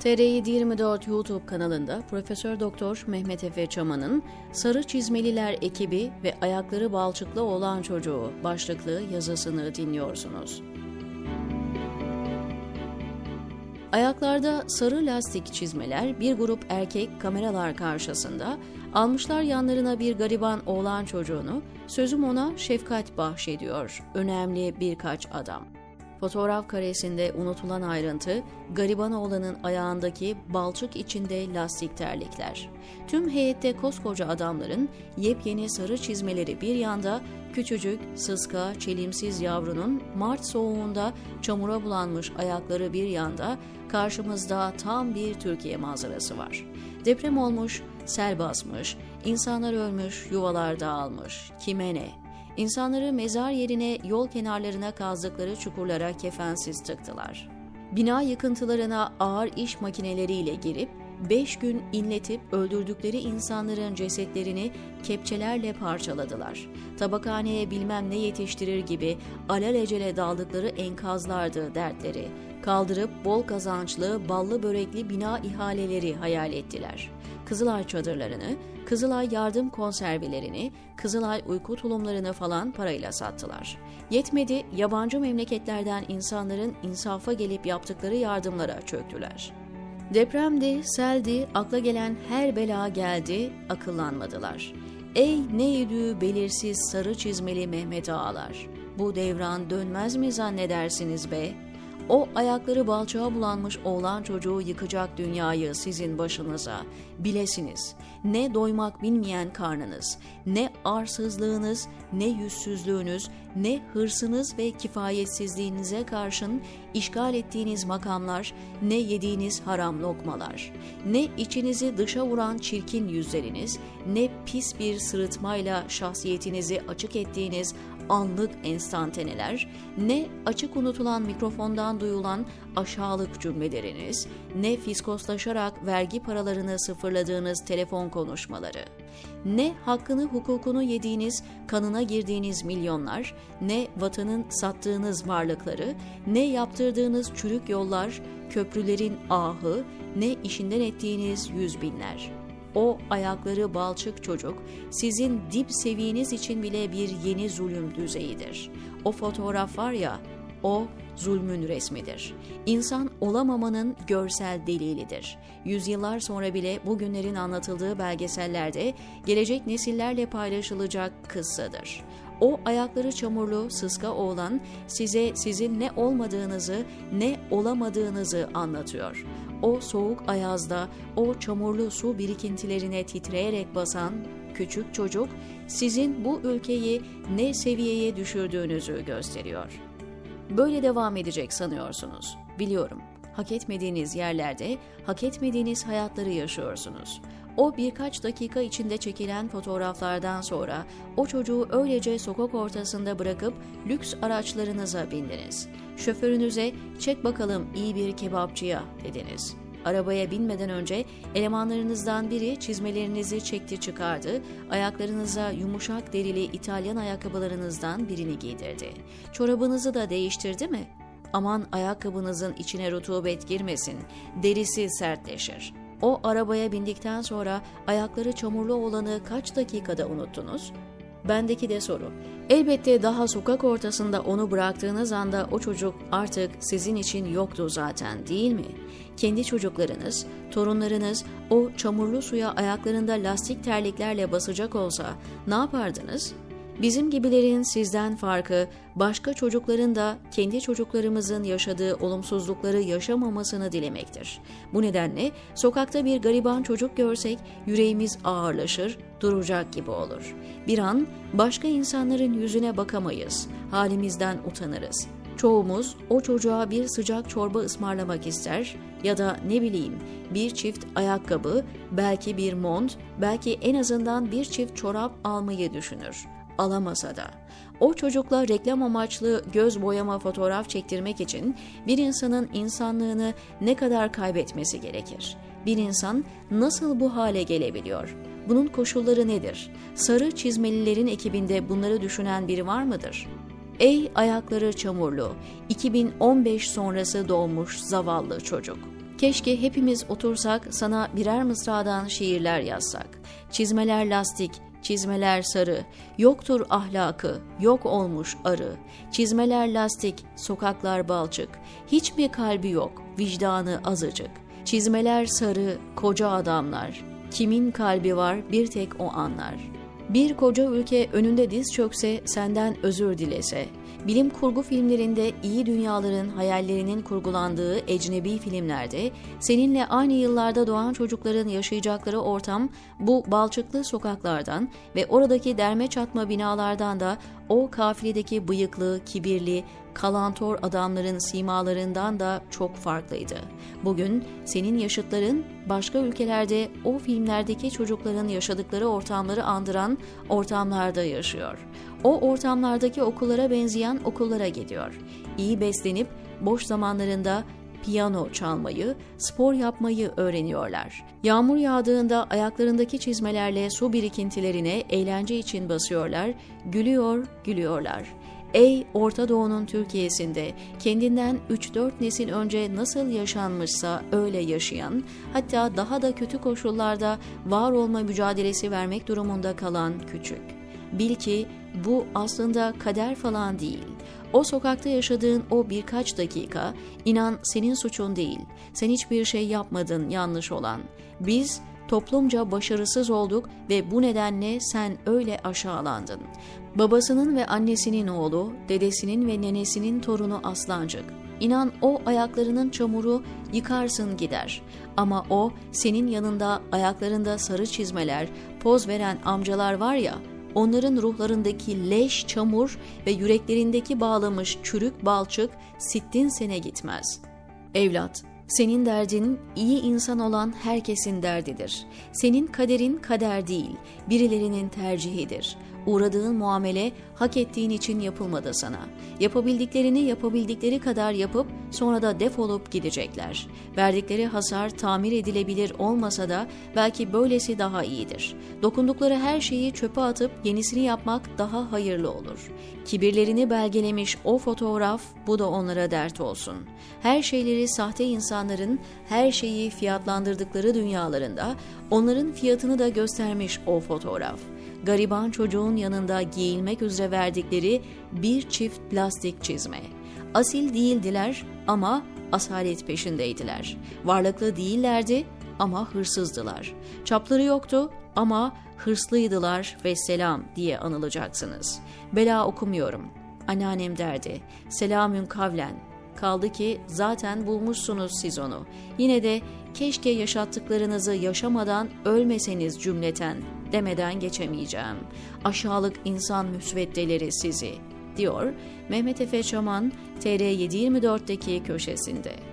TR724 YouTube kanalında Profesör Doktor Mehmet Efe Çaman'ın Sarı Çizmeliler ekibi ve ayakları balçıklı olan çocuğu başlıklı yazısını dinliyorsunuz. Ayaklarda sarı lastik çizmeler bir grup erkek kameralar karşısında almışlar yanlarına bir gariban oğlan çocuğunu sözüm ona şefkat bahşediyor önemli birkaç adam. Fotoğraf karesinde unutulan ayrıntı, gariban oğlanın ayağındaki balçık içinde lastik terlikler. Tüm heyette koskoca adamların yepyeni sarı çizmeleri bir yanda, küçücük, sıska, çelimsiz yavrunun Mart soğuğunda çamura bulanmış ayakları bir yanda, karşımızda tam bir Türkiye manzarası var. Deprem olmuş, sel basmış, insanlar ölmüş, yuvalar dağılmış. Kime ne? İnsanları mezar yerine yol kenarlarına kazdıkları çukurlara kefensiz tıktılar. Bina yıkıntılarına ağır iş makineleriyle girip beş gün inletip öldürdükleri insanların cesetlerini kepçelerle parçaladılar. Tabakhaneye bilmem ne yetiştirir gibi alelacele daldıkları enkazlardı dertleri. Kaldırıp bol kazançlı, ballı börekli bina ihaleleri hayal ettiler. Kızılay çadırlarını, Kızılay yardım konservelerini, Kızılay uyku tulumlarını falan parayla sattılar. Yetmedi, yabancı memleketlerden insanların insafa gelip yaptıkları yardımlara çöktüler. Depremdi, seldi, akla gelen her bela geldi, akıllanmadılar. Ey ne yedüğü belirsiz sarı çizmeli Mehmet Ağalar! Bu devran dönmez mi zannedersiniz be?'' O ayakları balçağa bulanmış oğlan çocuğu yıkacak dünyayı sizin başınıza. Bilesiniz. Ne doymak bilmeyen karnınız, ne arsızlığınız, ne yüzsüzlüğünüz, ne hırsınız ve kifayetsizliğinize karşın işgal ettiğiniz makamlar, ne yediğiniz haram lokmalar, ne içinizi dışa vuran çirkin yüzleriniz, ne pis bir sırıtmayla şahsiyetinizi açık ettiğiniz anlık enstantaneler, ne açık unutulan mikrofondan duyulan aşağılık cümleleriniz, ne fiskoslaşarak vergi paralarını sıfırladığınız telefon konuşmaları, ne hakkını hukukunu yediğiniz, kanına girdiğiniz milyonlar, ne vatanın sattığınız varlıkları, ne yaptırdığınız çürük yollar, köprülerin ahı, ne işinden ettiğiniz yüz binler.'' O ayakları balçık çocuk sizin dip seviyeniz için bile bir yeni zulüm düzeyidir. O fotoğraf var ya, o zulmün resmidir. İnsan olamamanın görsel delilidir. Yüzyıllar sonra bile bugünlerin anlatıldığı belgesellerde gelecek nesillerle paylaşılacak kıssadır. O ayakları çamurlu, sıska oğlan size sizin ne olmadığınızı, ne olamadığınızı anlatıyor. O soğuk ayazda, o çamurlu su birikintilerine titreyerek basan küçük çocuk sizin bu ülkeyi ne seviyeye düşürdüğünüzü gösteriyor. Böyle devam edecek sanıyorsunuz. Biliyorum. Hak etmediğiniz yerlerde hak etmediğiniz hayatları yaşıyorsunuz. O birkaç dakika içinde çekilen fotoğraflardan sonra o çocuğu öylece sokak ortasında bırakıp lüks araçlarınıza bindiniz. Şoförünüze çek bakalım iyi bir kebapçıya dediniz. Arabaya binmeden önce elemanlarınızdan biri çizmelerinizi çekti çıkardı, ayaklarınıza yumuşak derili İtalyan ayakkabılarınızdan birini giydirdi. Çorabınızı da değiştirdi mi? Aman ayakkabınızın içine rutubet girmesin, derisi sertleşir. O arabaya bindikten sonra ayakları çamurlu olanı kaç dakikada unuttunuz? Bendeki de soru. Elbette daha sokak ortasında onu bıraktığınız anda o çocuk artık sizin için yoktu zaten değil mi? Kendi çocuklarınız, torunlarınız o çamurlu suya ayaklarında lastik terliklerle basacak olsa ne yapardınız?'' Bizim gibilerin sizden farkı başka çocukların da kendi çocuklarımızın yaşadığı olumsuzlukları yaşamamasını dilemektir. Bu nedenle sokakta bir gariban çocuk görsek yüreğimiz ağırlaşır, duracak gibi olur. Bir an başka insanların yüzüne bakamayız, halimizden utanırız. Çoğumuz o çocuğa bir sıcak çorba ısmarlamak ister ya da ne bileyim bir çift ayakkabı, belki bir mont, belki en azından bir çift çorap almayı düşünür alamasa da. O çocukla reklam amaçlı göz boyama fotoğraf çektirmek için bir insanın insanlığını ne kadar kaybetmesi gerekir? Bir insan nasıl bu hale gelebiliyor? Bunun koşulları nedir? Sarı çizmelilerin ekibinde bunları düşünen biri var mıdır? Ey ayakları çamurlu, 2015 sonrası doğmuş zavallı çocuk. Keşke hepimiz otursak sana birer mısradan şiirler yazsak. Çizmeler lastik, çizmeler sarı, yoktur ahlakı, yok olmuş arı. Çizmeler lastik, sokaklar balçık, hiç mi kalbi yok, vicdanı azıcık. Çizmeler sarı, koca adamlar, kimin kalbi var bir tek o anlar. Bir koca ülke önünde diz çökse, senden özür dilese, bilim kurgu filmlerinde iyi dünyaların hayallerinin kurgulandığı ecnebi filmlerde seninle aynı yıllarda doğan çocukların yaşayacakları ortam bu balçıklı sokaklardan ve oradaki derme çatma binalardan da o kafiledeki bıyıklı, kibirli, kalantor adamların simalarından da çok farklıydı. Bugün senin yaşıtların başka ülkelerde o filmlerdeki çocukların yaşadıkları ortamları andıran ortamlarda yaşıyor. O ortamlardaki okullara benzeyen okullara gidiyor. İyi beslenip boş zamanlarında piyano çalmayı, spor yapmayı öğreniyorlar. Yağmur yağdığında ayaklarındaki çizmelerle su birikintilerine eğlence için basıyorlar, gülüyor, gülüyorlar. Ey Orta Doğu'nun Türkiye'sinde kendinden 3-4 nesil önce nasıl yaşanmışsa öyle yaşayan, hatta daha da kötü koşullarda var olma mücadelesi vermek durumunda kalan küçük. Bil ki bu aslında kader falan değil. O sokakta yaşadığın o birkaç dakika, inan senin suçun değil. Sen hiçbir şey yapmadın yanlış olan. Biz toplumca başarısız olduk ve bu nedenle sen öyle aşağılandın. Babasının ve annesinin oğlu, dedesinin ve nenesinin torunu Aslancık. İnan o ayaklarının çamuru yıkarsın gider. Ama o senin yanında ayaklarında sarı çizmeler, poz veren amcalar var ya, onların ruhlarındaki leş, çamur ve yüreklerindeki bağlamış çürük balçık sittin sene gitmez. Evlat, senin derdin iyi insan olan herkesin derdidir. Senin kaderin kader değil, birilerinin tercihidir. Uğradığın muamele hak ettiğin için yapılmadı sana. Yapabildiklerini yapabildikleri kadar yapıp sonra da defolup gidecekler. Verdikleri hasar tamir edilebilir olmasa da belki böylesi daha iyidir. Dokundukları her şeyi çöpe atıp yenisini yapmak daha hayırlı olur. Kibirlerini belgelemiş o fotoğraf bu da onlara dert olsun. Her şeyleri sahte insanların her şeyi fiyatlandırdıkları dünyalarında onların fiyatını da göstermiş o fotoğraf gariban çocuğun yanında giyilmek üzere verdikleri bir çift plastik çizme. Asil değildiler ama asalet peşindeydiler. Varlıklı değillerdi ama hırsızdılar. Çapları yoktu ama hırslıydılar ve selam diye anılacaksınız. Bela okumuyorum. Anneannem derdi. Selamün kavlen. Kaldı ki zaten bulmuşsunuz siz onu. Yine de keşke yaşattıklarınızı yaşamadan ölmeseniz cümleten demeden geçemeyeceğim. Aşağılık insan müsveddeleri sizi, diyor Mehmet Efe Çaman TR724'deki köşesinde.